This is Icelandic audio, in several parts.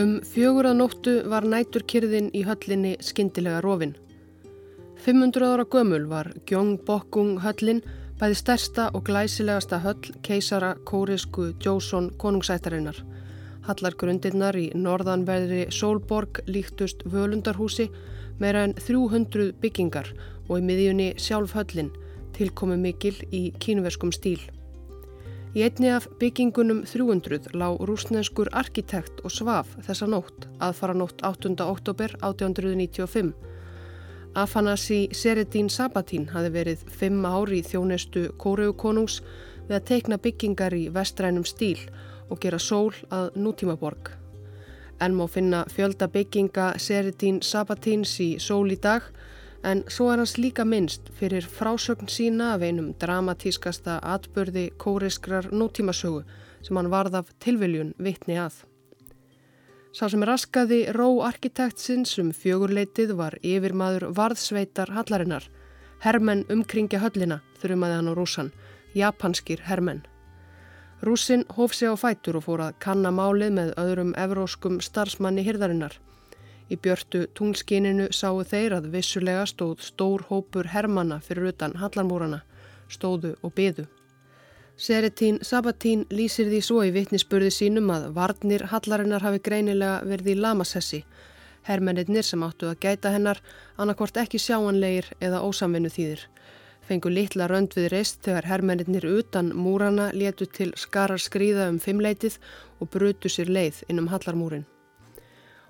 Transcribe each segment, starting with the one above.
Um fjögur að nóttu var næturkyrðin í höllinni skindilega rofin. 500 ára gömul var Gjongbokgung höllin, bæði stærsta og glæsilegasta höll keisara kórisku Jósson konungsættarinnar. Hallargrundirnar í norðanverðri Sólborg líktust völundarhúsi meira en 300 byggingar og í miðjunni sjálf höllin tilkomi mikil í kínverskum stíl. Í einni af byggingunum 300 lág rúsnenskur arkitekt og svaf þessa nótt, aðfara nótt 8. oktober 1895. Afanasi Seredín Sabatín hafi verið fimm ári í þjónestu Kóreukonungs við að teikna byggingar í vestrænum stíl og gera sól að nútímaborg. En má finna fjölda bygginga Seredín Sabatíns í sól í dag en svo er hans líka minnst fyrir frásögn sína af einum dramatískasta atbörði kóriskrar nútímasögu sem hann varð af tilviljun vitni að. Sá sem raskaði ró arkitektsins um fjögurleitið var yfirmaður varðsveitar hallarinnar. Hermenn umkringja höllina, þurfumaði hann á rúsan, japanskir hermenn. Rúsin hóf sig á fætur og fór að kanna málið með öðrum evróskum starfsmanni hirðarinnar. Í björtu tungskíninu sáu þeir að vissulega stóð stór hópur hermana fyrir utan hallarmúrana, stóðu og byðu. Seretín Sabatín lýsir því svo í vittnisspörði sínum að varnir hallarinnar hafi greinilega verið í lamasessi. Hermennir sem áttu að gæta hennar annarkort ekki sjáanleir eða ósamvinnu þýðir. Fengu litla rönd við reist þegar hermennir utan múrana létu til skarar skrýða um fimmleitið og brutu sér leið innum hallarmúrin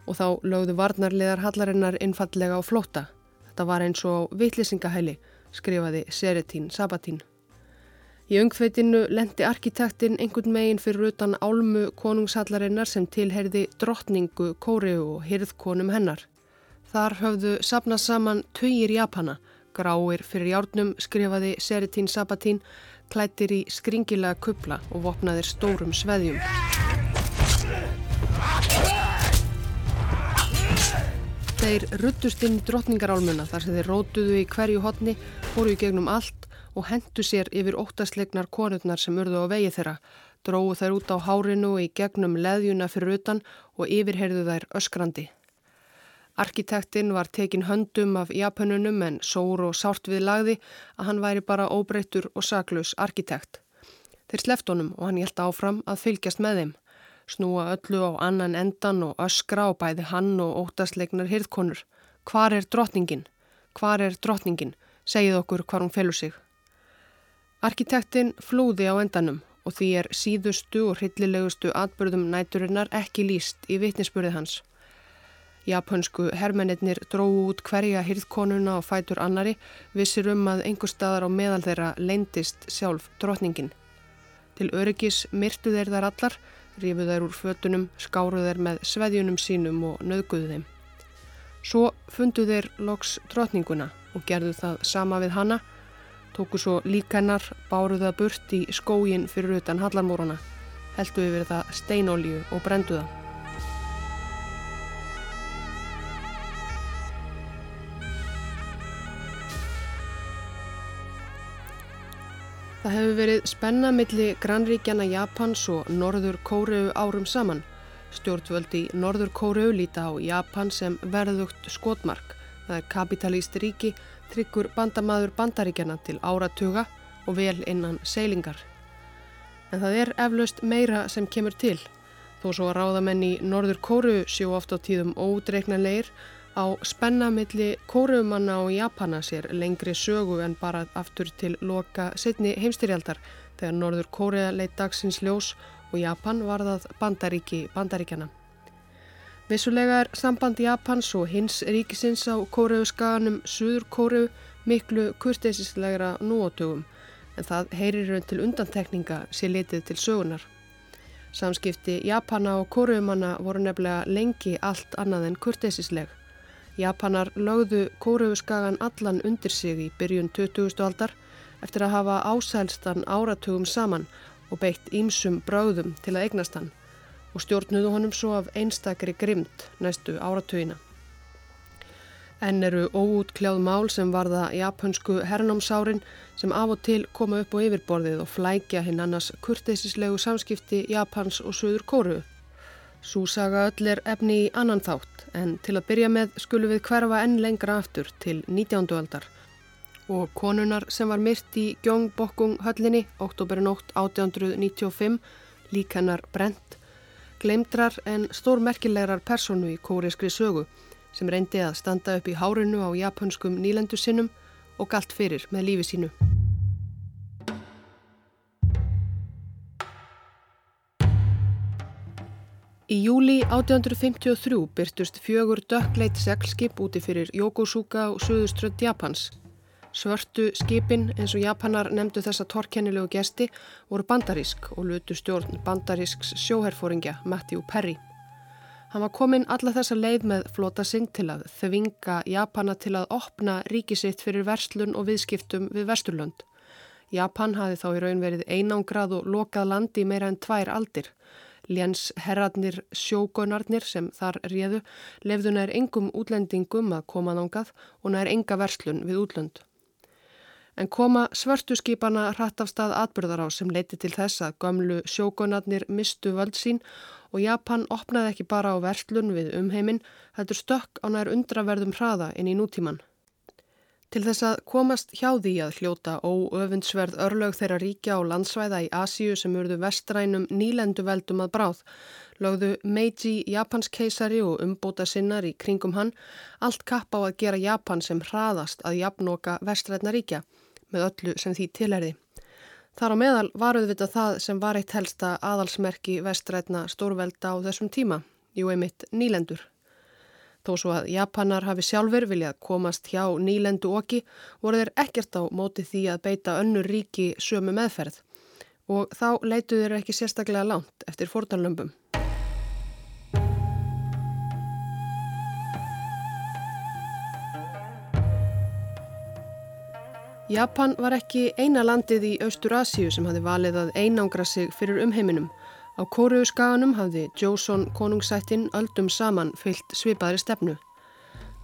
og þá lögðu varnarliðar hallarinnar innfallega á flóta. Þetta var eins og vittlýsingahæli, skrifaði Seretín Sabatín. Í ungveitinu lendi arkitektinn einhvern megin fyrir utan álmu konungshallarinnar sem tilherði drottningu Kóreu og hirðkonum hennar. Þar höfðu sapnað saman töyir Japana, gráir fyrir járnum skrifaði Seretín Sabatín, klættir í skringilega kupla og vopnaðir stórum sveðjum. Þeir ruttust inn drottningarálmuna þar sem þeir rótuðu í hverju hodni, fóru í gegnum allt og hendu sér yfir óttasleiknar konurnar sem urðu á vegi þeirra, dróðu þær út á hárinu í gegnum leðjuna fyrir utan og yfirherðu þær öskrandi. Arkitektinn var tekin höndum af Japanunum en sór og sárt við lagði að hann væri bara óbreyttur og saklaus arkitekt. Þeir sleft honum og hann hjælta áfram að fylgjast með þeim snúa öllu á annan endan og öskra á bæði hann og óttasleiknar hirðkonur. Hvar er drotningin? Hvar er drotningin? Segið okkur hvar hún felur sig. Arkitektin flúði á endanum og því er síðustu og hryllilegustu atbyrðum næturinnar ekki líst í vitninsbyrði hans. Japansku hermennir dróðu út hverja hirðkonuna og fætur annari vissir um að einhver staðar á meðal þeirra leindist sjálf drotningin. Til öryggis myrtu þeir þar allar rífuð þær úr fötunum, skáruð þær með sveðjunum sínum og nöðguðu þeim. Svo fundu þeir loks trotninguna og gerðu það sama við hanna, tóku svo líkennar, báruða burt í skógin fyrir utan hallarmórana, heldu yfir það steinolju og brenduða. Það hefur verið spenna milli grannríkjana Japans og Norður Kóreu árum saman. Stjórnvöldi Norður Kóreu líta á Japan sem verðugt skotmark. Það er kapitalíst ríki, tryggur bandamaður bandaríkjana til áratuga og vel innan seilingar. En það er eflaust meira sem kemur til. Þó svo að ráðamenn í Norður Kóreu séu oft á tíðum ódreiknanleir Á spennamilli kóruumanna og Japana sér lengri sögu en bara aftur til loka setni heimstyrjaldar þegar Norður Kórea leitt dagsins ljós og Japan varðað bandaríki bandaríkjana. Vissulega er samband Japans og hins ríkisins á kóruuskaganum Suður Kóru miklu kurteisislegra núotugum en það heyrir raun til undantekninga sér litið til sögunar. Samskipti Japana og kóruumanna voru nefnilega lengi allt annað en kurteisisleg. Japanar lögðu kórufuskagan allan undir sig í byrjun 20. aldar eftir að hafa ásælstan áratugum saman og beitt ímsum bráðum til að eignast hann og stjórnuðu honum svo af einstakri grimd næstu áratugina. En eru óútkljáð mál sem varða japansku hernámsárin sem af og til koma upp á yfirborðið og flækja hinn annars kurteisislegu samskipti Japans og Suður Kóru. Súsaga öll er efni í annan þátt en til að byrja með skulum við hverfa enn lengra aftur til 19. aldar og konunar sem var myrt í Gjóngbokkum höllinni oktoberunótt 1895 lík hennar brent gleimdrar en stórmerkilegar personu í kóriskri sögu sem reyndi að standa upp í hárinu á japanskum nýlendu sinnum og galt fyrir með lífi sínu. Í júli 1853 byrtust fjögur dökkleit seglskip úti fyrir Yokosuka og söðuströnd Japans. Svörtu skipin eins og Japanar nefndu þessa torkennilegu gesti voru bandarísk og lutu stjórn bandarísks sjóherfóringja Matthew Perry. Hann var komin alla þessa leið með flota sinn til að þvinga Japana til að opna ríkisitt fyrir verslun og viðskiptum við Vesturlönd. Japan hafi þá í raun verið einangrað og lokað landi meira en tvær aldir. Léns herratnir sjógonarnir sem þar réðu lefðu nær engum útlendingum að koma nángað og nær enga verslun við útlönd. En koma svörtuskipana hratt af stað atbyrðar á sem leiti til þess að gamlu sjógonarnir mistu völd sín og Japan opnaði ekki bara á verslun við umheiminn, heldur stökk á nær undraverðum hraða inn í nútíman. Til þess að komast hjá því að hljóta óöfundsverð örlög þeirra ríkja á landsvæða í Asíu sem urðu vestrænum nýlendu veldum að bráð, lögðu Meiji Japanskeisari og umbóta sinnar í kringum hann allt kapp á að gera Japan sem hraðast að jafnoka vestrætna ríkja með öllu sem því tilherði. Þar á meðal varuð við það sem var eitt helsta aðalsmerki vestrætna stórvelda á þessum tíma, jú einmitt nýlendur. Þó svo að Japanar hafi sjálfur viljað komast hjá nýlendu oki voru þeir ekkert á móti því að beita önnur ríki sömu meðferð og þá leituð þeir ekki sérstaklega langt eftir fortanlömpum. Japan var ekki eina landið í Austur Asíu sem hafi valið að einangra sig fyrir umheiminum Á Kóruuskaganum hafði Jósson konungsættin öldum saman fyllt svipaðri stefnu.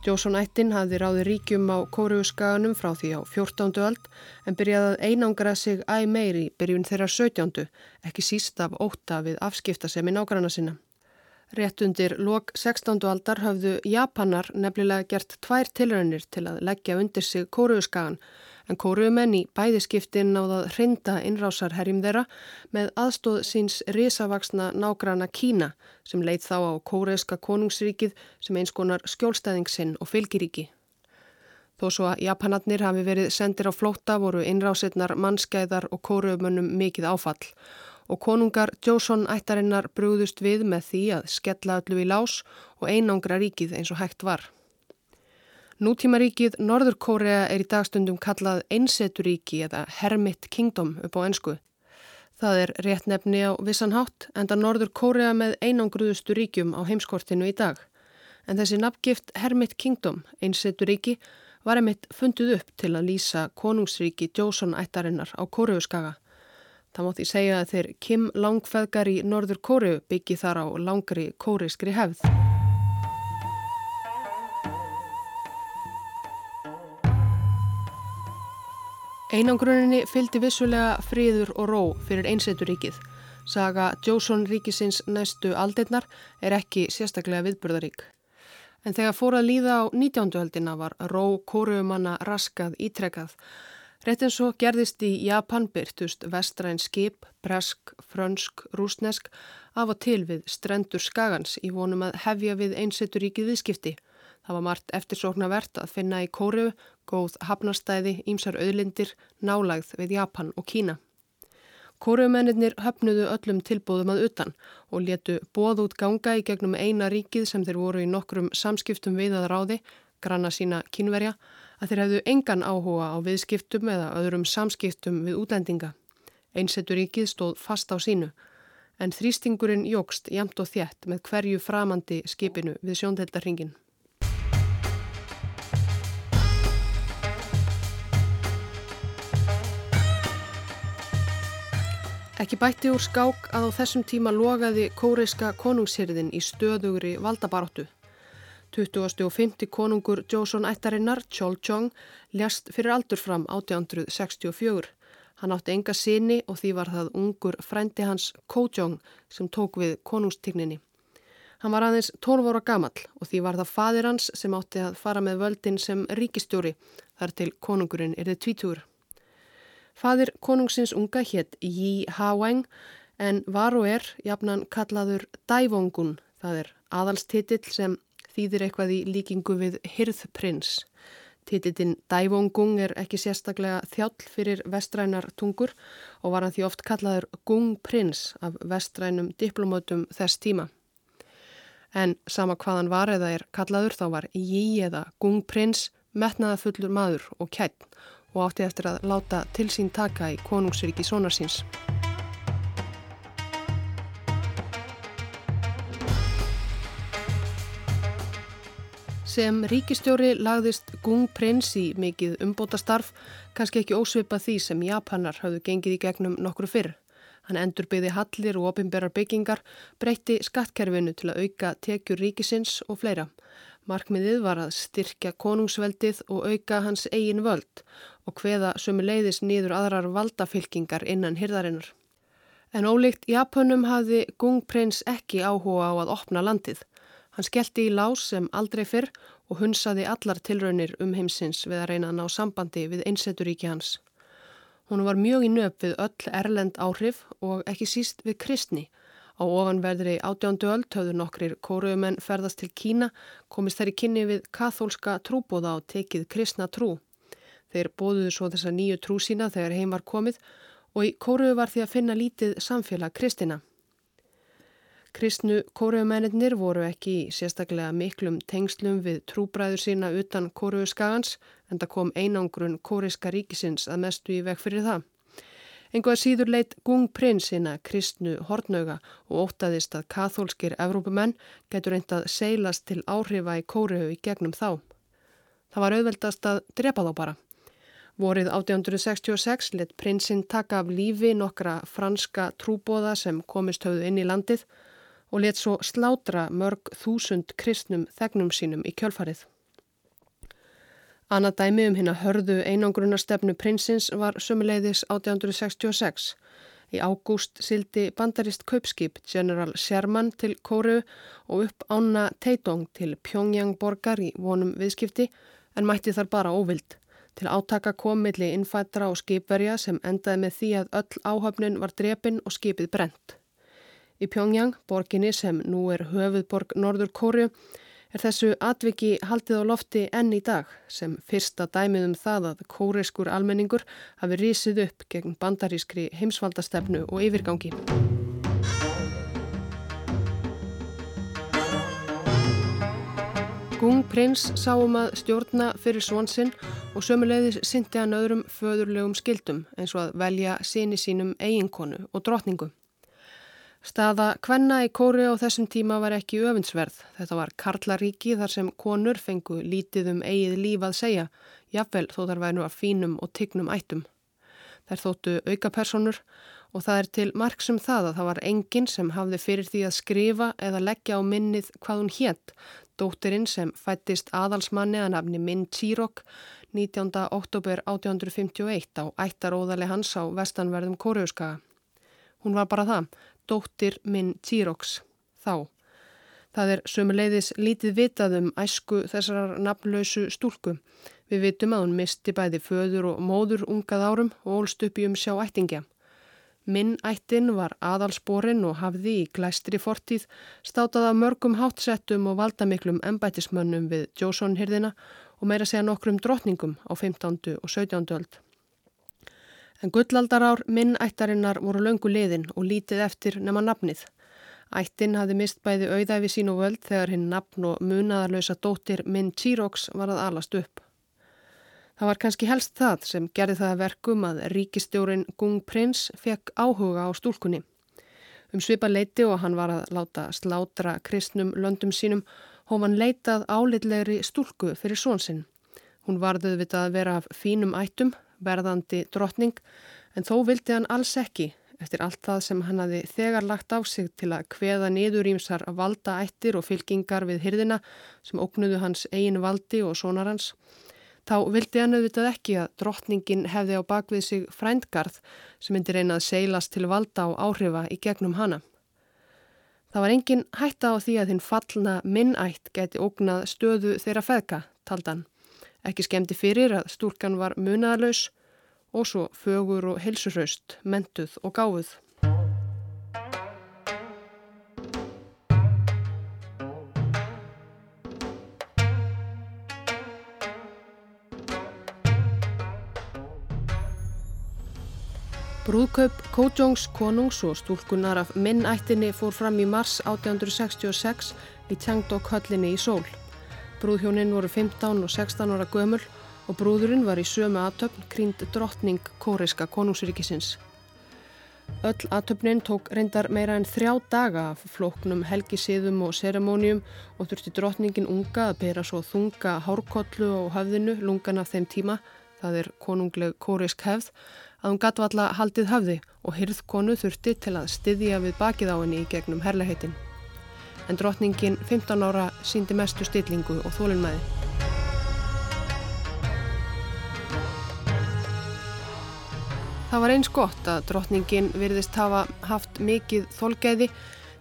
Jósson-ættin hafði ráði ríkjum á Kóruuskaganum frá því á 14. öld en byrjaði að einangra sig æg meiri byrjun þeirra 17. ekki síst af óta við afskipta sem í nágranna sinna. Rétt undir lok 16. aldar hafðu Japanar nefnilega gert tvær tilraunir til að leggja undir sig Kóruuskagan en kóruumenn í bæðiskiptin náðað hrinda innrásarherjum þeirra með aðstóð síns risavaksna nágrana Kína sem leitt þá á kóreiska konungsríkið sem eins konar skjólstæðingsinn og fylgiríki. Þó svo að Japanatnir hafi verið sendir á flótta voru innrásetnar mannskæðar og kóruumönnum mikið áfall og konungar Jósson ættarinnar brúðust við með því að skella öllu í lás og einangra ríkið eins og hægt var. Nútímaríkið Norður Kórea er í dagstundum kallað einseturíki eða Hermit Kingdom upp á ennsku. Það er rétt nefni á vissanhátt enda Norður Kórea með einangruðustu ríkjum á heimskortinu í dag. En þessi nafngift Hermit Kingdom, einseturíki, var emitt fundið upp til að lýsa konungsríki Jósson ættarinnar á Kóreuskaga. Það mótti segja að þeir Kim langfæðgar í Norður Kóreu byggi þar á langri kóriskri hefð. Einangruninni fylgdi vissulega friður og ró fyrir einseturíkið. Saga Jósson ríkisins næstu aldinnar er ekki sérstaklega viðburðarík. En þegar fór að líða á 19. höldina var ró kóruumanna raskað ítrekað. Rétt eins og gerðist í Japan byrtust vestræn skip, bresk, frönsk, rúsnesk af og til við strendur skagans í vonum að hefja við einseturíkið viðskipti. Það var margt eftirsóknarvert að finna í kóru, góð hafnarstæði, ímsar auðlindir, nálagð við Japan og Kína. Kóruumennir höfnuðu öllum tilbúðum að utan og letu bóð út ganga í gegnum eina ríkið sem þeir voru í nokkrum samskiptum við að ráði, granna sína kínverja, að þeir hefðu engan áhuga á viðskiptum eða öðrum samskiptum við útlendinga. Einsettur ríkið stóð fast á sínu, en þrýstingurinn jógst jamt og þjætt með hverju framandi skipinu við sjóndeldarringin. Ekki bætti úr skák að á þessum tíma logaði kóreiska konungshyrðin í stöðugri valdabaróttu. 2050 konungur Jósson ættarinnar, Chol Chong, ljast fyrir aldur fram 1864. Hann átti enga sinni og því var það ungur frændi hans Ko Jong sem tók við konungstigninni. Hann var aðeins 12 ára gamall og því var það fadir hans sem átti að fara með völdin sem ríkistjóri þar til konungurinn er þið tvítúr. Fadir konungsins unga hétt Yi Haweng en var og er jafnan kallaður Daivongun, það er aðalstitill sem þýðir eitthvað í líkingu við Hirðprins. Tititinn Daivongung er ekki sérstaklega þjáll fyrir vestrænar tungur og var hann því oft kallaður Gungprins af vestrænum diplomötum þess tíma en sama hvaðan var eða er kallaður þá var Jí eða Gungprins metnaða fullur maður og kætt og átti eftir að láta til sín taka í konungsriki sónarsins. Sem ríkistjóri lagðist Gungprins í mikið umbótastarf, kannski ekki ósvipa því sem Japanar hafðu gengið í gegnum nokkru fyrr. Hann endur byggði hallir og opimberar byggingar, breytti skattkerfinu til að auka tekjur ríkisins og fleira. Markmiðið var að styrkja konungsveldið og auka hans eigin völd og hveða sömu leiðis nýður aðrar valdafylkingar innan hyrðarinnar. En ólíkt Japunum hafði Gungprins ekki áhuga á að opna landið. Hann skellti í lás sem aldrei fyrr og hunsaði allar tilraunir um heimsins við að reyna að ná sambandi við einsetturíki hans. Hún var mjög í nöp við öll erlend áhrif og ekki síst við kristni. Á ofanverðri átjándu öll höfðu nokkrir kóruumenn ferðast til Kína, komist þær í kynni við kathólska trúbóða og tekið kristna trú. Þeir bóðuðu svo þessa nýju trú sína þegar heim var komið og í kóruu var því að finna lítið samfélag kristina. Kristnu kóruumennir voru ekki sérstaklega miklum tengslum við trúbræður sína utan kóruuskagans en það kom einangrun kóriska ríkisins að mestu í veg fyrir það. Engoða síður leitt Gung prinsina kristnu hortnauga og ótaðist að kathólskir Evrópumenn getur reyndað seilast til áhrifa í kóruhu í gegnum þá. Það var auðveldast að drepa þá bara. Vorið 1866 let prinsinn taka af lífi nokkra franska trúbóða sem komist höfðu inn í landið og let svo slátra mörg þúsund kristnum þegnum sínum í kjölfarið. Annað dæmi um hérna hörðu einangrunarstefnu prinsins var sömuleiðis 1866. Í ágúst sildi bandarist kaupskip General Sherman til Kóru og upp ána Teitong til Pyongyang borgar í vonum viðskipti en mætti þar bara óvild. Til átaka kom milli innfættra og skipverja sem endaði með því að öll áhöfnin var drepin og skipið brent. Í Pjóngjang, borginni sem nú er höfuðborg Norður Kóriu, er þessu atviki haldið á lofti enn í dag sem fyrsta dæmið um það að kóriskur almenningur hafi rísið upp gegn bandarískri heimsvaldastefnu og yfirgangi. Gung prins sáum að stjórna fyrir svonsinn og sömulegðis syndi hann öðrum föðurlegum skildum eins og að velja síni sínum eiginkonu og drotningu. Staða kvenna í kóri á þessum tíma var ekki öfundsverð. Þetta var Karlaríki þar sem konur fengu lítið um eigið líf að segja, jafnvel þó þar væri nú að fínum og tignum ættum. Þær þóttu auka personur og það er til margsum það að það var enginn sem hafði fyrir því að skrifa eða leggja á minnið hvað hún hétt, dóttirinn sem fættist aðalsmanni að nafni Minn Tírok 19. oktober 1851 á ættaróðali hans á vestanverðum kóriuskaga. Hún var bara það, dóttir minn Týroks þá. Það er sömuleiðis lítið vitað um æsku þessar nafnlausu stúlku. Við vitum að hún misti bæði föður og móður ungað árum og ólst upp í um sjá ættingja. Minn ættin var aðalsporin og hafði í glæstri fortíð státað af mörgum hátsettum og valdamiklum embætismönnum við Jósson-hirðina og meira segja nokkrum drotningum á 15. og 17. öld. En gullaldarár minn ættarinnar voru löngu liðin og lítið eftir nema nafnið. Ættin hafði mist bæði auðæfi sín og völd þegar hinn nafn og munaðarlösa dóttir minn Týroks var að alast upp. Það var kannski helst það sem gerði það verkum að ríkistjórin Gung Prins fekk áhuga á stúlkunni. Um svipa leiti og hann var að láta slátra kristnum löndum sínum hóf hann leitað álitlegri stúlku fyrir svonsinn. Hún varðuð við að vera af fínum ættum, verðandi drottning en þó vildi hann alls ekki eftir allt það sem hann hafi þegar lagt á sig til að kveða niður ímsar valda ættir og fylkingar við hyrðina sem óknuðu hans eigin valdi og sonar hans. Þá vildi hann auðvitað ekki að drottningin hefði á bakvið sig frændgarð sem myndi reynað seilast til valda og áhrifa í gegnum hana. Það var engin hætta á því að þinn fallna minnætt geti ógnað stöðu þeirra feðka, taldan. Ekki skemmti fyrir að stúrkan var munaðalös og svo fögur og helsurhaust, mentuð og gáfuð. Brúðkaup Kójóngs konungs og stúlkunar af minnættinni fór fram í mars 1866 í Tjangdók höllinni í Sól. Brúðhjóninn voru 15 og 16 ára gömul og brúðurinn var í sömu aðtöfn krínd drottning kóriska konungsríkisins. Öll aðtöfnin tók reyndar meira en þrjá daga af flóknum helgisíðum og seremónium og þurfti drottningin unga að bera svo þunga hárkollu og höfðinu lungan af þeim tíma, það er konungleg kórisk hefð, að hún gatt valla haldið höfði og hyrðkonu þurfti til að styðja við bakið á henni í gegnum herleheitin. En drotningin 15 ára síndi mestu stillingu og þólinnmæði. Það var eins gott að drotningin virðist hafa haft mikið þólgæði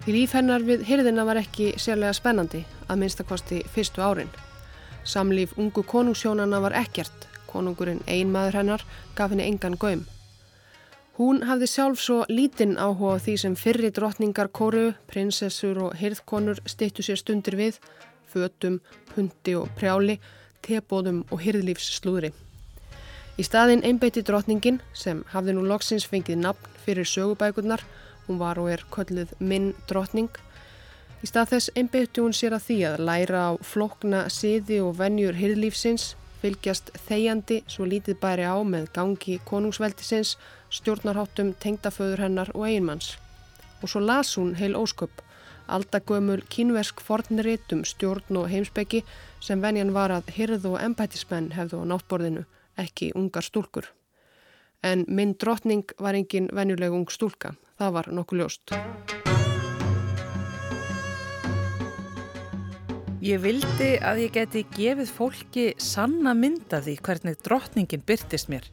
því líf hennar við hyrðina var ekki sérlega spennandi að minnstakosti fyrstu árin. Samlíf ungu konungssjónana var ekkert, konungurinn ein maður hennar gaf henni engan göym. Hún hafði sjálf svo lítinn áhuga á því sem fyrri drottningar kóru, prinsessur og hirðkonur stittu sér stundir við, fötum, hundi og prjáli, tebóðum og hirðlífsslúðri. Í staðin einbeiti drottningin, sem hafði nú loksins fengið nafn fyrir sögubækurnar, hún var og er kölluð minn drottning, í stað þess einbeiti hún sér að því að læra á flokna siði og vennjur hirðlífsins, fylgjast þegjandi svo lítið bæri á með gangi konungsveldisins, stjórnarháttum, tengdaföður hennar og einmanns. Og svo las hún heil ósköp, aldagömul kínversk fornritum stjórn og heimsbyggi sem venjan var að hyrð og embætismenn hefðu á náttborðinu, ekki ungar stúlkur. En minn drottning var engin venjuleg ung stúlka, það var nokkuð ljóst. Ég vildi að ég geti gefið fólki sanna mynda því hvernig drottningin byrtist mér,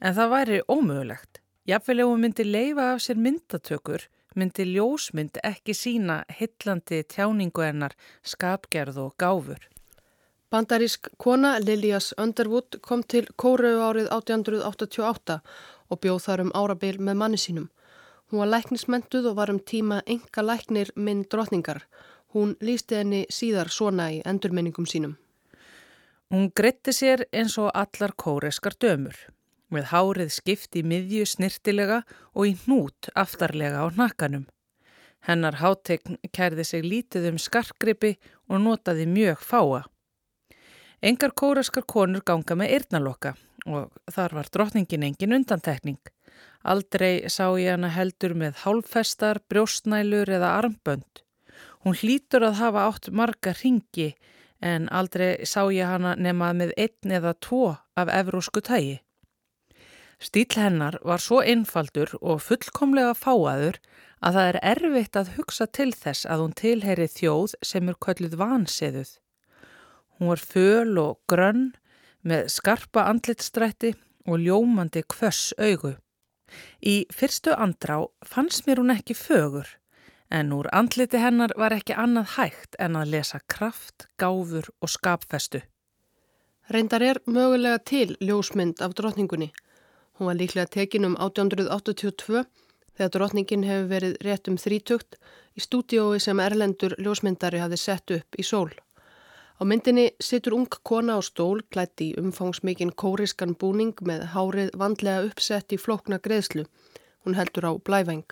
en það væri ómögulegt. Jafnvel ef hún myndi leifa af sér myndatökur, myndi ljósmynd ekki sína hillandi tjáningu hennar, skapgerð og gáfur. Bandarísk kona Lilias Underwood kom til Kóreu árið 1888 og bjóð þar um árabil með manni sínum. Hún var læknismentuð og var um tíma enga læknir minn drotningar. Hún lísti henni síðar svona í endurminningum sínum. Hún greitti sér eins og allar kóreskar dömur með hárið skipt í miðju snirtilega og í hnút aftarlega á nakkanum. Hennar hátegn kærði sig lítið um skarkgripi og notaði mjög fáa. Engar kóraskar konur ganga með eirnaloka og þar var drotningin engin undantekning. Aldrei sá ég hana heldur með hálfestar, brjóstnælur eða armbönd. Hún hlýtur að hafa átt marga ringi en aldrei sá ég hana nemað með einn eða tvo af evrósku tægi. Stíl hennar var svo einfaldur og fullkomlega fáaður að það er erfitt að hugsa til þess að hún tilheri þjóð sem er kölluð vanseðuð. Hún var föl og grönn með skarpa andlitstrætti og ljómandi kvöss augu. Í fyrstu andrá fannst mér hún ekki fögur en úr andliti hennar var ekki annað hægt en að lesa kraft, gáfur og skapfestu. Reyndar er mögulega til ljósmynd af drotningunni. Hún var líklega tekin um 1882 þegar drotningin hefur verið rétt um þrítugt í stúdiói sem Erlendur ljósmyndari hafi sett upp í sól. Á myndinni situr ung kona á stól klætt í umfangsmikinn kóriskan búning með hárið vandlega uppsett í flokna greiðslu. Hún heldur á blævæng.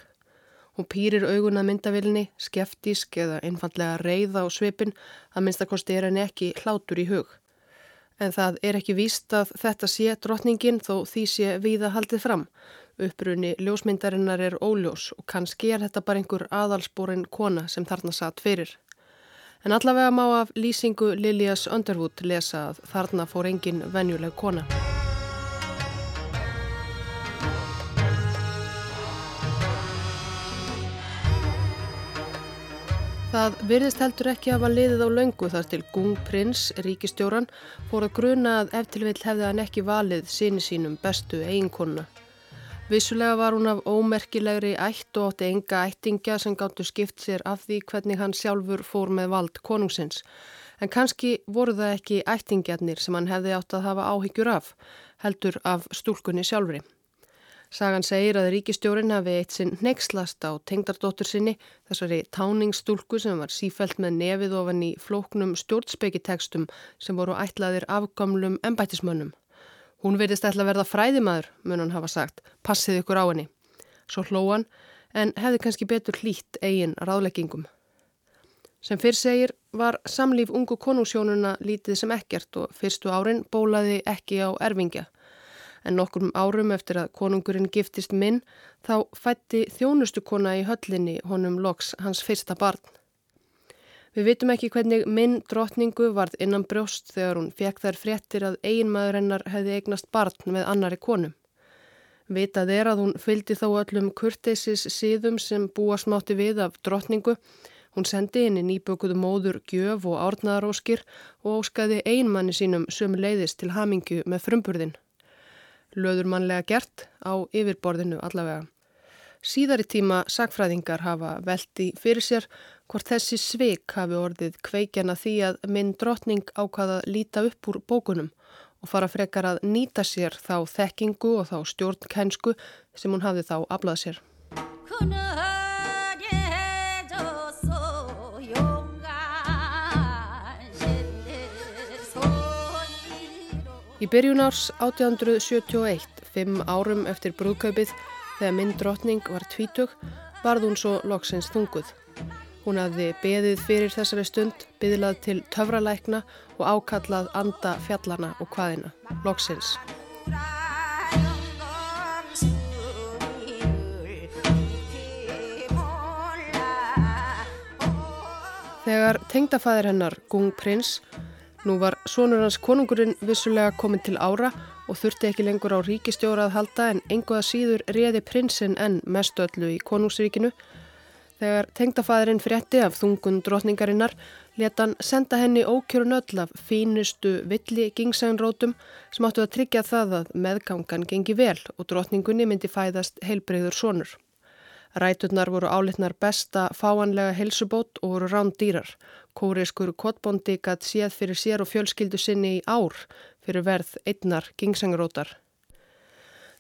Hún pýrir auguna myndavilni, skeftísk eða einfallega reyða á svipin að minnstakosti er henni ekki hlátur í hug. En það er ekki víst að þetta sé drotningin þó því sé viða haldið fram. Upprunni ljósmyndarinnar er óljós og kannski er þetta bara einhver aðalsporin kona sem þarna satt fyrir. En allavega má af lýsingu Lilias Underwood lesa að þarna fór engin venjuleg kona. Það virðist heldur ekki að hafa liðið á laungu þar til Gung Prins, ríkistjóran, fór að gruna að eftir vill hefði hann ekki valið síni sínum bestu eiginkonuna. Vissulega var hún af ómerkilegri ætt og átti enga ættingja sem gáttu skipt sér af því hvernig hann sjálfur fór með vald konungsins. En kannski voru það ekki ættingjarnir sem hann hefði átt að hafa áhyggjur af, heldur af stúlkunni sjálfri. Sagan segir að ríkistjórin hafi eitt sinn neykslast á tengdardóttur sinni, þessari táningsstúlku sem var sífælt með nefið ofan í flóknum stjórnspekitekstum sem voru ætlaðir afgamlum embætismönnum. Hún verðist ætla að verða fræðimaður, mun hann hafa sagt, passið ykkur á henni. Svo hlóan, en hefði kannski betur hlýtt eigin ráðleggingum. Sem fyrr segir var samlíf ungu konungsjónuna lítið sem ekkert og fyrstu árin bólaði ekki á erfingja. En nokkur árum eftir að konungurinn giftist minn þá fætti þjónustukona í höllinni honum loks hans fyrsta barn. Við vitum ekki hvernig minn drotningu varð innan brjóst þegar hún fekk þær fréttir að eiginmaður hennar hefði eignast barn með annari konum. Vitað er að hún fylgdi þó öllum kurteisis síðum sem búa smátti við af drotningu. Hún sendi henni nýbökuðu móður gjöf og árnaðaróskir og óskaði einmanni sínum söm leiðist til hamingju með frumburðin. Löður mannlega gert á yfirborðinu allavega. Síðari tíma sagfræðingar hafa veldi fyrir sér hvort þessi sveik hafi orðið kveikjana því að minn drotning ákvaða líta upp úr bókunum og fara frekar að nýta sér þá þekkingu og þá stjórnkænsku sem hún hafði þá aflað sér. Í byrjun árs 1871, fimm árum eftir brúðkaupið, þegar minn drotning var tvítug, varð hún svo loksins þunguð. Hún hafði beðið fyrir þessari stund, byðlað til töfralækna og ákallað anda fjallana og hvaðina, loksins. Þegar tengdafæðir hennar, Gung Prins, nú var sonur hans konungurinn vissulega komin til ára og þurfti ekki lengur á ríkistjóra að halda en enguða síður reði prinsinn enn mestu öllu í konungsríkinu, Þegar tengdafæðurinn frétti af þungun drotningarinnar leta hann senda henni ókjörun öll af fínustu villi gingsænrótum sem áttu að tryggja það að meðgangan gengi vel og drotningunni myndi fæðast heilbreyður sonur. Ræturnar voru álitnar besta fáanlega helsubót og voru rándýrar. Kóriðskur kottbóndi gætt séð fyrir sér og fjölskyldu sinni í ár fyrir verð einnar gingsænrótar.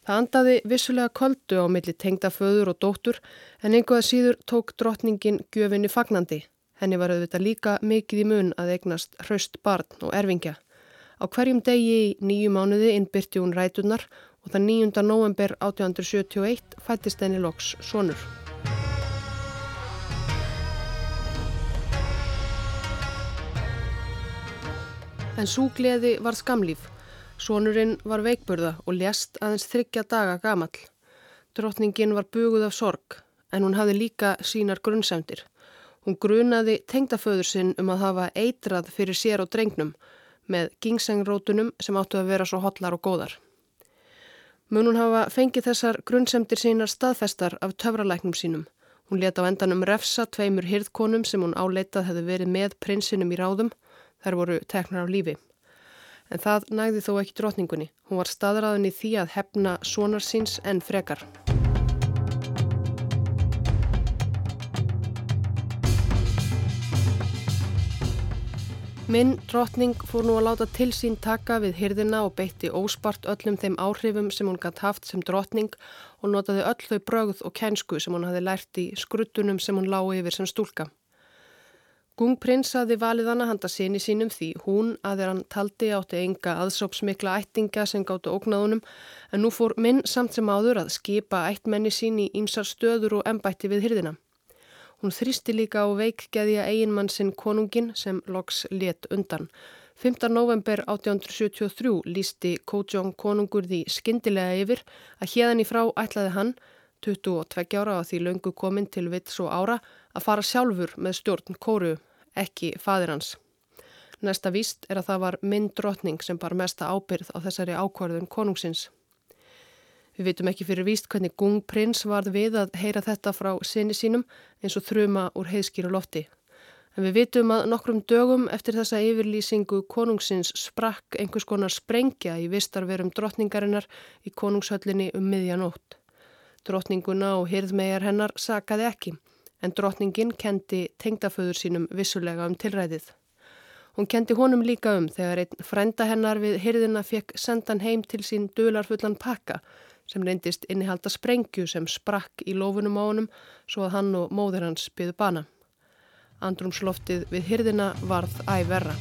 Það andaði vissulega koldu á milli tengda föður og dóttur en einhverða síður tók drottningin gjöfinni fagnandi. Henni var auðvitað líka mikið í mun að eignast hraust barn og erfingja. Á hverjum degi í nýju mánuði innbyrti hún rætunar og það 9. november 1871 fættist henni loks sonur. En súgleði var skamlíf. Sónurinn var veikburða og lést aðeins þryggja daga gamall. Drottningin var buguð af sorg en hún hafði líka sínar grunnsendir. Hún grunaði tengdaföður sinn um að hafa eitrað fyrir sér og drengnum með gingsengrótunum sem áttu að vera svo hotlar og góðar. Mun hún hafa fengið þessar grunnsemdir sínar staðfestar af töfralæknum sínum. Hún leta á endanum refsa tveimur hirðkonum sem hún áleitað hefði verið með prinsinum í ráðum. Þær voru teknar á lífi en það næði þó ekki drotningunni. Hún var staðræðin í því að hefna sonar síns en frekar. Minn drotning fór nú að láta til sín taka við hyrðina og beitti óspart öllum þeim áhrifum sem hún gætt haft sem drotning og notaði öll þau brögð og kænsku sem hún hafi lært í skruttunum sem hún lág yfir sem stúlka. Gungprins aði valið hana handa sinni sínum því hún að þeir hann taldi átti enga aðsópsmikla ættinga sem gáttu ógnaðunum en nú fór minn samt sem áður að skipa ættmenni sín í ýmsar stöður og embætti við hyrðina. Hún þrýsti líka á veikgeðja eiginmann sinn konungin sem loks let undan. 5. november 1873 lísti Kójong konungur því skindilega yfir að hérðan í frá ætlaði hann, 22 ára á því löngu komin til vits og ára, að fara sjálfur með stjórn kóru ekki fadir hans. Næsta víst er að það var minn drotning sem bar mesta ábyrð á þessari ákvarðun konungsins. Við vitum ekki fyrir víst hvernig Gung prins varð við að heyra þetta frá sinni sínum eins og þruma úr heiðskýru lofti. En við vitum að nokkrum dögum eftir þessa yfirlýsingu konungsins sprakk einhvers konar sprengja í vistarverum drottningarinnar í konungshöllinni um miðjanótt. Drottninguna og hirðmegar hennar sakaði ekki, en drottningin kendi tengdaföður sínum vissulega um tilræðið. Hún kendi honum líka um þegar einn frænda hennar við hirðina fekk sendan heim til sín dularfullan pakka sem reyndist innihalda sprengju sem sprakk í lofunum á honum svo að hann og móður hans byðu bana. Andrumsloftið við hirðina varð æverra.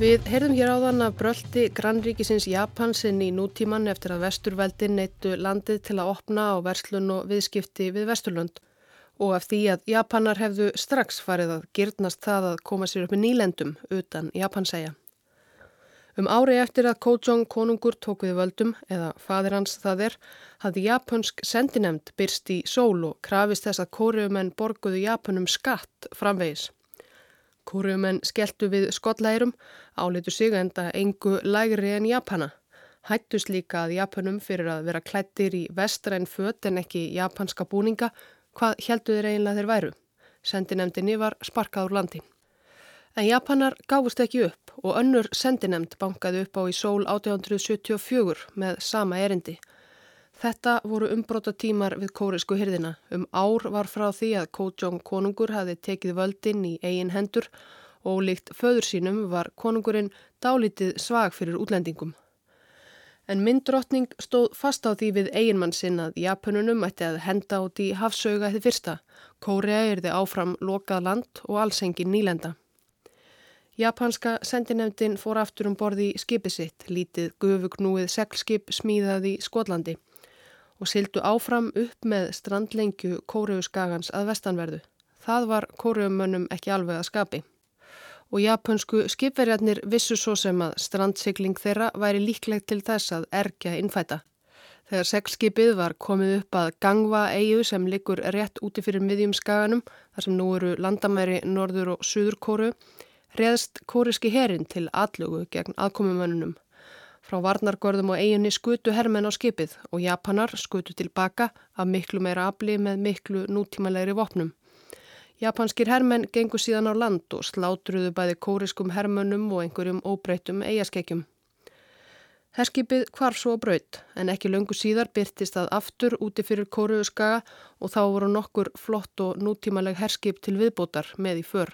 Við heyrðum hér áðan að bröldi grannríkisins Japansinn í nútíman eftir að vesturveldin neittu landið til að opna á verslun og viðskipti við vesturlund og af því að Japanar hefðu strax farið að gyrnast það að koma sér upp með nýlendum utan Japansæja. Um ári eftir að Kojong konungur tók við völdum, eða fadir hans það er, hafði japonsk sendinemnd byrst í sól og krafist þess að kóriumenn borguðu Japanum skatt framvegis. Kúrumenn skelltu við skotlærum, álitu sig enda engu lægri en Japana. Hættus líka að Japanum fyrir að vera klættir í vestræn föt en ekki japanska búninga, hvað heldu þeir eiginlega þeir væru. Sendinemdini var sparkað úr landi. En Japanar gáfust ekki upp og önnur sendinemd bankaði upp á í sól 1874 með sama erindi. Þetta voru umbróta tímar við kórisku hyrðina. Um ár var frá því að Kójong konungur hafi tekið völdin í eigin hendur og líkt föður sínum var konungurinn dálítið svag fyrir útlendingum. En myndrottning stóð fast á því við eiginmann sinn að Japanunum ætti að henda út í hafsauga þið fyrsta. Kórea er þið áfram lokað land og alls engin nýlenda. Japanska sendinemdin fór aftur um borði í skipi sitt, lítið gufugnúið seglskip smíðað í Skotlandi og sildu áfram upp með strandlengju kóruuskagans að vestanverðu. Það var kóruumönnum ekki alveg að skapi. Og japansku skipverjarnir vissu svo sem að strandsikling þeirra væri líklegt til þess að erkja innfæta. Þegar seglskipið var komið upp að Gangva eigu sem liggur rétt úti fyrir miðjum skaganum, þar sem nú eru landamæri Norður og Suður kóru, reðst kóriski herin til allugu gegn aðkomumönnunum. Frá varnargörðum og eiginni skutu hermen á skipið og Japanar skutu tilbaka af miklu meira afli með miklu nútímalegri vopnum. Japanskir hermen gengur síðan á land og slátruðu bæði kóriskum hermönum og einhverjum óbreytum eigaskekkjum. Herskipið kvarf svo braut en ekki löngu síðar byrtist að aftur úti fyrir kóruuskaga og þá voru nokkur flott og nútímaleg herskip til viðbótar með í för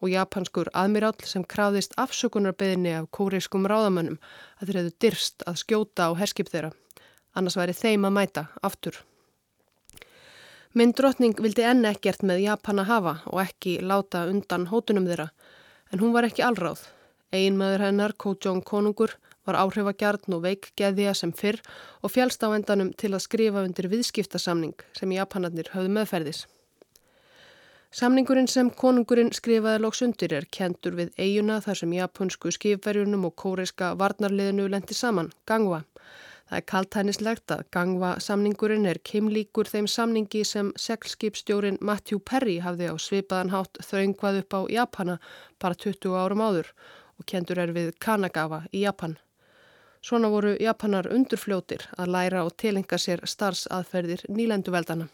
og japanskur aðmirall sem krafðist afsökunarbeðinni af kóreiskum ráðamönnum að þeir hefðu dyrst að skjóta á herskip þeirra. Annars væri þeim að mæta aftur. Minn drotning vildi enn ekkert með Japana hafa og ekki láta undan hótunum þeirra, en hún var ekki allráð. Ein maður hennar, Kojong konungur, var áhrifagjarn og veikgeðja sem fyrr og fjálst á endanum til að skrifa undir viðskiptasamning sem Japanarnir höfðu meðferðis. Samningurinn sem konungurinn skrifaði lóks undir er kentur við eiguna þar sem japansku skifverjunum og kóreiska varnarliðinu lendi saman, Gangwa. Það er kaltænislegt að Gangwa samningurinn er keimlíkur þeim samningi sem seglskipstjórin Matthew Perry hafði á svipaðan hátt þraungvað upp á Japana bara 20 árum áður og kentur er við Kanagawa í Japan. Svona voru Japanar undurfljótir að læra og tilenga sér starfsaðferðir nýlenduveldana.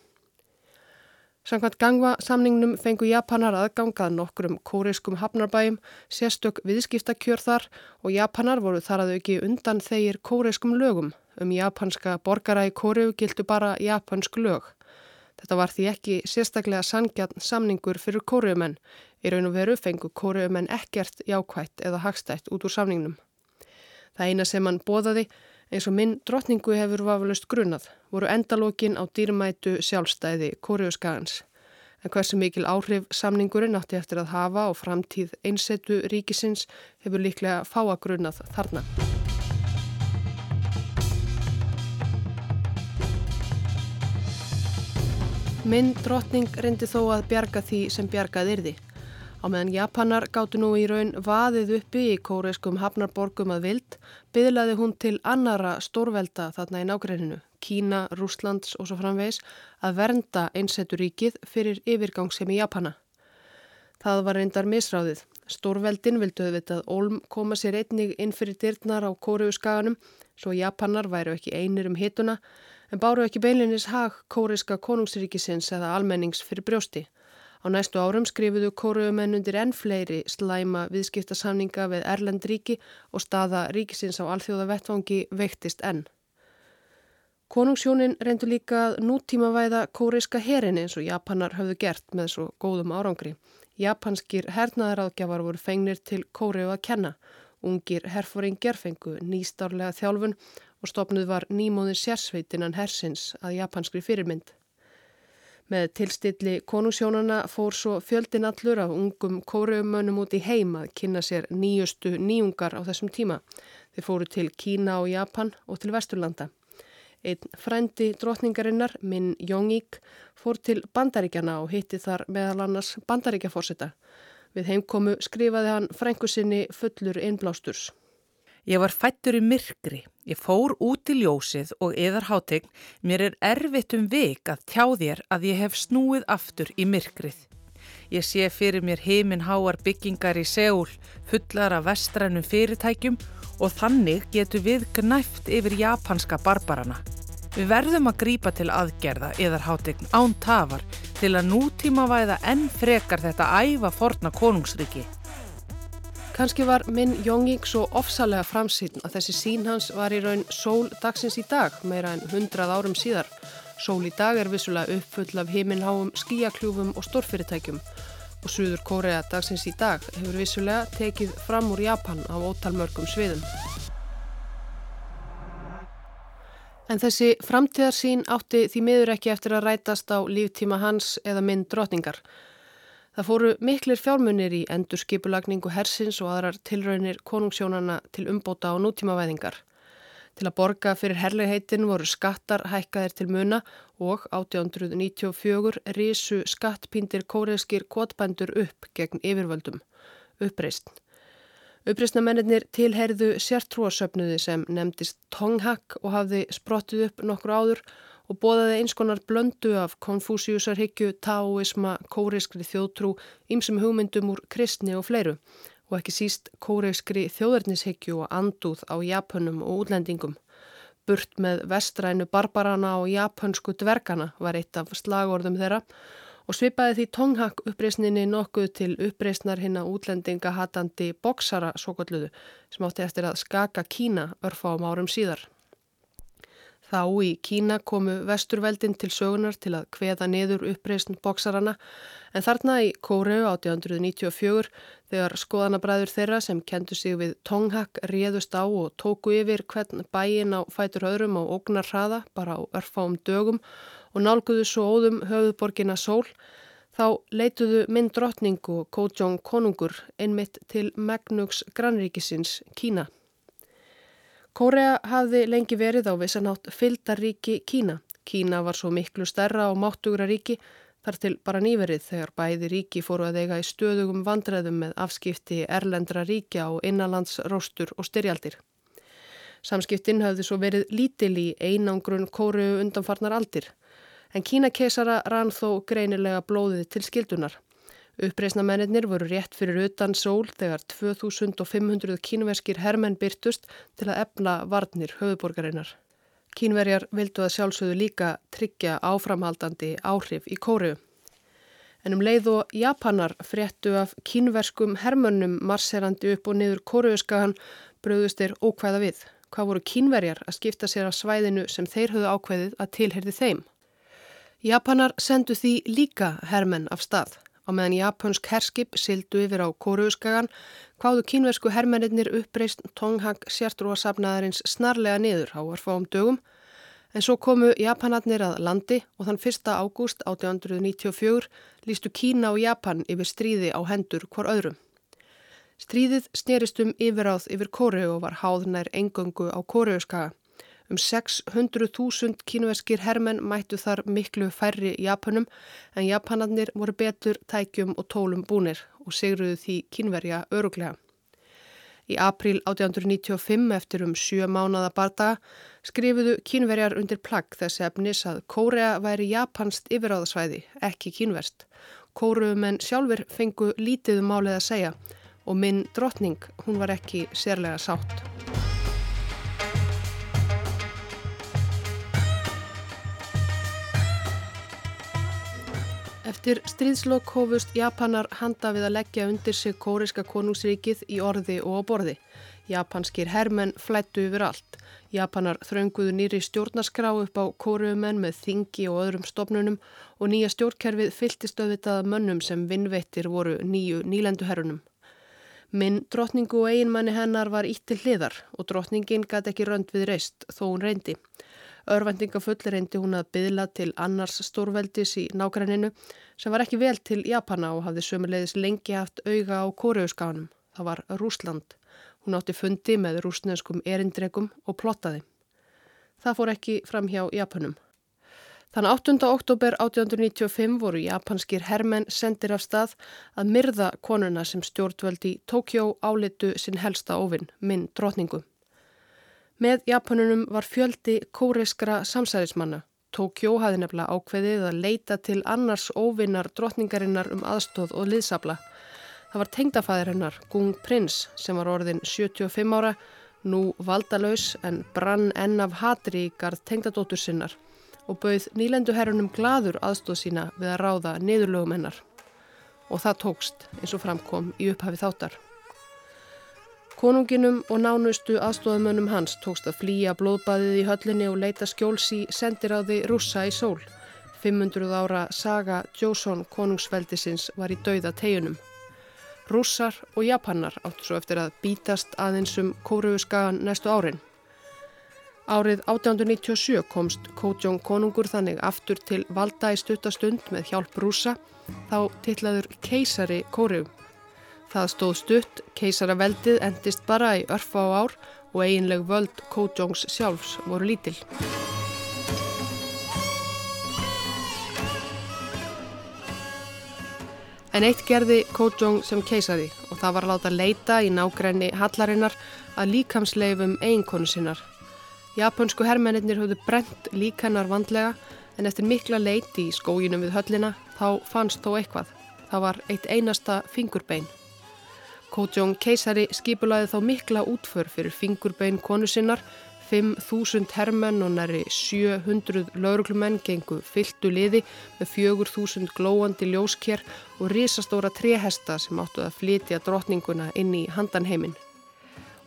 Samkvæmt gangva samningnum fengu Japanar aðgangað nokkrum kóriskum hafnarbæjum, sérstök viðskiptakjör þar og Japanar voru þar að auki undan þeir kóriskum lögum. Um japanska borgara í kóriu gildu bara japansk lög. Þetta var því ekki sérstaklega sangjarn samningur fyrir kóriumenn. Í raun og veru fengu kóriumenn ekkert jákvætt eða hagstætt út úr samningnum. Það eina sem hann bóðaði eins og minn drotningu hefur vafalust grunnað, voru endalókin á dýrmætu sjálfstæði Kóriuskagans. En hversu mikil áhrif samningurinn átti eftir að hafa og framtíð einsetu ríkisins hefur líklega fáa grunnað þarna. Minn drotning reyndi þó að bjarga því sem bjargað yrði. Á meðan Japanar gáttu nú í raun vaðið uppi í kóreiskum hafnarborgum að vild, byðlaði hún til annara stórvelda þarna í nágreininu, Kína, Rúslands og svo framvegs, að vernda einsetturíkið fyrir yfirgangsemi Japana. Það var reyndar misráðið. Stórveldin vildu auðvitað Olm koma sér einnig inn fyrir dyrnar á kóriuskaganum, svo Japanar væru ekki einir um hituna, en báru ekki beinlinis hag kóriska konungsríkisins eða almennings fyrir brjósti. Á næstu árum skrifuðu kóruumenn undir enn fleiri slæma viðskiptasamninga við Erlend ríki og staða ríkisins á alþjóða vettvangi veiktist enn. Konungsjónin reyndu líka að nútímavæða kóriska herin eins og Japanar höfðu gert með svo góðum árangri. Japanskir hernaðaráðgjafar voru fengnir til kóriu að kenna. Ungir herfóringjar fengu nýstárlega þjálfun og stopnuð var nýmóðin sérsveitinnan hersins að japanskri fyrirmynd. Með tilstilli konungsjónana fór svo fjöldin allur af ungum kóreumönnum út í heim að kynna sér nýjustu nýjungar á þessum tíma. Þeir fóru til Kína og Japan og til Vesturlanda. Einn frændi drotningarinnar, Min Jong-ik, fór til Bandaríkjana og hitti þar meðal annars Bandaríkjaforsetta. Við heimkomu skrifaði hann frængu sinni fullur innblásturs. Ég var fættur í myrkri, ég fór út í ljósið og yðar hátegn, mér er erfitt um vik að tjá þér að ég hef snúið aftur í myrkrið. Ég sé fyrir mér heiminn háar byggingar í Seúl, fullar af vestrænum fyrirtækjum og þannig getur við gnæft yfir japanska barbarana. Við verðum að grípa til aðgerða yðar hátegn án tafar til að nútíma væða enn frekar þetta æfa forna konungsriki. Kanski var minn Jóngík svo ofsalega framsýn að þessi sín hans var í raun sól dagsins í dag, meira en hundrað árum síðar. Sól í dag er vissulega uppfull af heiminháum, skíakljúfum og stórfyrirtækjum og Suður Kórea dagsins í dag hefur vissulega tekið fram úr Japan á ótalmörgum sviðum. En þessi framtíðarsín átti því miður ekki eftir að rætast á líftíma hans eða mynd drotningar. Það fóru miklir fjármunir í endurskipulagningu hersins og aðrar tilraunir konungsjónana til umbóta og nútímavæðingar. Til að borga fyrir herleigheitin voru skattar hækkaðir til muna og 1894 risu skattpíndir kóreðskir kvotbændur upp gegn yfirvöldum. Uppreist. Uppreistnamennir tilherðu sértrúasöfnuði sem nefndist Tonghak og hafði sprottið upp nokkur áður og bóðaði eins konar blöndu af konfúsiusarhyggju, taoisma, kóreiskri þjóðtrú, ýmsum hugmyndum úr kristni og fleiru og ekki síst kóreiskri þjóðarnishyggju og andúð á japunum og útlendingum. Burt með vestrænu barbarana og japansku dvergana var eitt af slagorðum þeirra og svipaði því tonghak uppreysninni nokkuð til uppreysnar hinn að útlendinga hatandi boksara svo golluðu sem átti eftir að skaka Kína örfa á árum síðar. Þá í Kína komu vesturveldin til sögunar til að kveða niður uppreysn bóksarana en þarna í Kóreu 1894 þegar skoðanabræður þeirra sem kendu sig við Tonghak réðust á og tóku yfir hvern bæin á fætur öðrum á ógnar hraða bara á örfáum dögum og nálguðu svo óðum höfuðborgina sól þá leituðu mynd drottning og Kójong konungur einmitt til Megnugs grannríkisins Kína. Kórea hafði lengi verið á vissanátt fylgdaríki Kína. Kína var svo miklu stærra og máttugra ríki þar til bara nýverið þegar bæði ríki fóru að eiga í stöðugum vandræðum með afskipti erlendra ríkja og innanlandsróstur og styrjaldir. Samskiptin hafði svo verið lítil í einangrun Kóreu undanfarnar aldir en Kína keisara rann þó greinilega blóðið til skildunar. Uppreisnamennir voru rétt fyrir utan sól þegar 2500 kínverskir hermenn byrtust til að efna varnir höfuborgarinnar. Kínverjar vildu að sjálfsögðu líka tryggja áframhaldandi áhrif í kóriu. En um leið og Japanar fréttu af kínverskum hermönnum marserandi upp og niður kóriuskagan bröðust þeir ókvæða við. Hvað voru kínverjar að skipta sér af svæðinu sem þeir höfðu ákveðið að tilherði þeim? Japanar sendu því líka hermenn af stað. Á meðan japonsk herskip sildu yfir á Kóruuskagan hvaðu kínversku hermennir uppreist Tonghag sértrúasafnaðarins snarlega niður á orðfáum dögum en svo komu Japanatnir að landi og þann 1. ágúst 1894 lístu Kína og Japan yfir stríði á hendur hvar öðrum. Stríðið snerist um yfiráð yfir Kóru og var háðnær engöngu á Kóruuskaga. Um 600.000 kínverskir hermenn mættu þar miklu færri Japanum en Japanarnir voru betur tækjum og tólum búnir og segruðu því kínverja öruglega. Í april 1895 eftir um sjö mánada bardaga skrifuðu kínverjar undir plagg þessi efnis að Kórea væri japanst yfiráðasvæði, ekki kínverst. Kóruumenn sjálfur fengu lítið um málið að segja og minn drotning, hún var ekki sérlega sátt. Eftir stríðslokk hófust Japanar handa við að leggja undir sig kóriska konungsríkið í orði og á borði. Japanskir hermenn flættu yfir allt. Japanar þrönguðu nýri stjórnarskrá upp á kóruumenn með þingi og öðrum stopnunum og nýja stjórnkerfið fylltist auðvitað mönnum sem vinnveittir voru nýju nýlenduherrunum. Minn drotningu og einmanni hennar var ítt til hliðar og drotningin gæti ekki rönd við reist þó hún reyndi. Örvendingafull reyndi hún að byðla til annars stórveldis í nákræninu sem var ekki vel til Japana og hafði sömulegis lengi haft auga á kóreuskáðunum. Það var Rúsland. Hún átti fundi með rúsneskum erindregum og plottaði. Það fór ekki fram hjá Japanum. Þann 8. oktober 1895 voru japanskir hermenn sendir af stað að myrða konuna sem stjórnvöldi Tókjó álitu sinn helsta ofinn, minn drotningu. Með Japanunum var fjöldi kóriskra samsæðismanna. Tókjó hafði nefnilega ákveðið að leita til annars óvinnar drotningarinnar um aðstóð og liðsabla. Það var tengdafæðir hennar, Gung Prins, sem var orðin 75 ára, nú valdalaus en brann enn af hatri í gard tengdadóttur sinnar og bauð nýlenduherrunum gladur aðstóð sína við að ráða niðurlögum hennar. Og það tókst eins og framkom í upphafi þáttar. Konunginum og nánustu aðstofamönnum hans tókst að flýja blóðbaðið í höllinni og leita skjóls í sendiráði rússa í sól. 500 ára saga Jósson konungsveldisins var í dauða teginum. Rússar og japannar áttu svo eftir að bítast aðeins um kóruuskagan næstu árin. Árið 1897 komst Kótjón konungur þannig aftur til valda í stuttastund með hjálp rússa, þá tillaður keisari kóruum. Það stóð stutt, keisaraveldið endist bara í örfa á ár og eiginleg völd Kójóngs sjálfs voru lítil. En eitt gerði Kójóng sem keisari og það var að láta leita í nágræni hallarinnar að líkamsleifum eiginkonu sinnar. Japansku herrmennir höfðu brent líkannar vandlega en eftir mikla leiti í skóginum við höllina þá fannst þó eitthvað. Það var eitt einasta fingurbein. Kótjón keisari skipulaði þá mikla útför fyrir fingurbein konu sinnar, 5.000 herrmenn og næri 700 lauruglumenn gengu fylltu liði með 4.000 glóandi ljósker og risastóra tréhesta sem áttu að flytja drotninguna inn í handanheimin.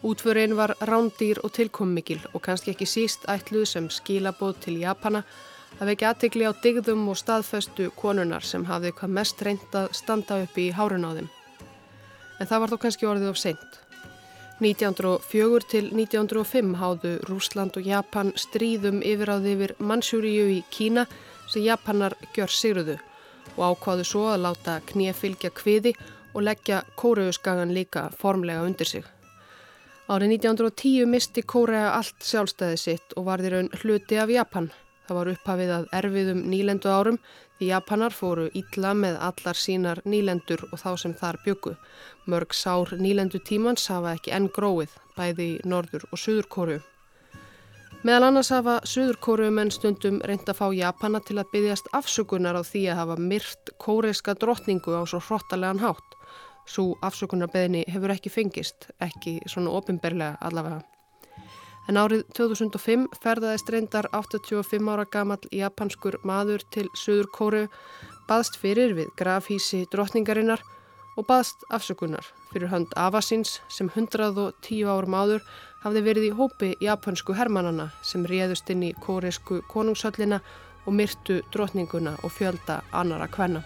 Útförinn var rándýr og tilkommikil og kannski ekki síst ætluð sem skilabóð til Japana að vekja aðtegli á digðum og staðföstu konunar sem hafði hvað mest reyndað standa upp í hárun á þeim en það var þó kannski orðið of seint. 1904 til 1905 háðu Rúsland og Japan stríðum yfiráði yfir Mansjúriu í Kína sem Japanar gjör sigruðu og ákvaðu svo að láta knýjafylgja kviði og leggja Kóreusgangan líka formlega undir sig. Árið 1910 misti Kórea allt sjálfstæði sitt og var því raun hluti af Japan. Það var upphafið að erfiðum nýlendu árum því Japanar fóru ítla með allar sínar nýlendur og þá sem þar byggu. Mörg sár nýlendu tímans hafa ekki enn gróið, bæði í norður og söður kóru. Meðal annars hafa söður kóru menn stundum reynd að fá Japana til að byggjast afsökunar á því að hafa myrt kóreiska drottningu á svo hrottalegan hátt. Svo afsökunarbeðinni hefur ekki fengist, ekki svona ofinberlega allavega. En árið 2005 ferðaðist reyndar 85 ára gamal japanskur maður til Suður Kóru, baðst fyrir við grafhísi drotningarinnar og baðst afsökunar fyrir hönd Avasins sem 110 árum áður hafði verið í hópi japansku hermannana sem réðust inn í kóresku konungshöllina og myrtu drotninguna og fjölda annara kvenna.